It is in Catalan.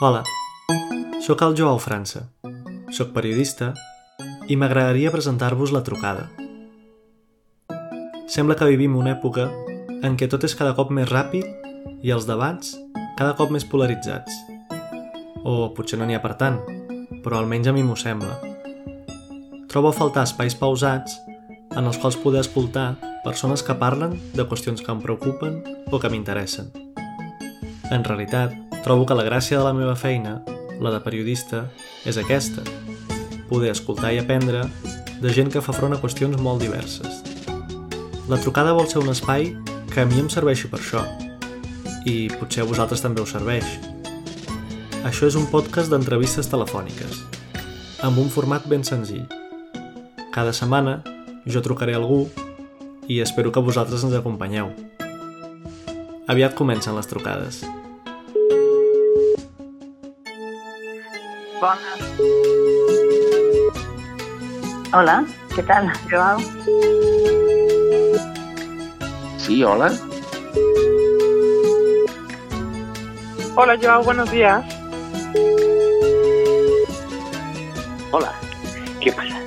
Hola, sóc el Joao França. Soc periodista i m'agradaria presentar-vos la trucada. Sembla que vivim una època en què tot és cada cop més ràpid i els debats cada cop més polaritzats. O potser no n'hi ha per tant, però almenys a mi m'ho sembla. Trobo a faltar espais pausats en els quals poder escoltar persones que parlen de qüestions que em preocupen o que m'interessen. En realitat, trobo que la gràcia de la meva feina, la de periodista, és aquesta. Poder escoltar i aprendre de gent que fa front a qüestions molt diverses. La trucada vol ser un espai que a mi em serveixi per això. I potser a vosaltres també us serveix. Això és un podcast d'entrevistes telefòniques, amb un format ben senzill. Cada setmana jo trucaré a algú i espero que vosaltres ens acompanyeu. Aviat comencen les trucades. Hola, ¿qué tal, Joao? Sí, hola. Hola Joao, buenos días. Hola. ¿Qué pasa?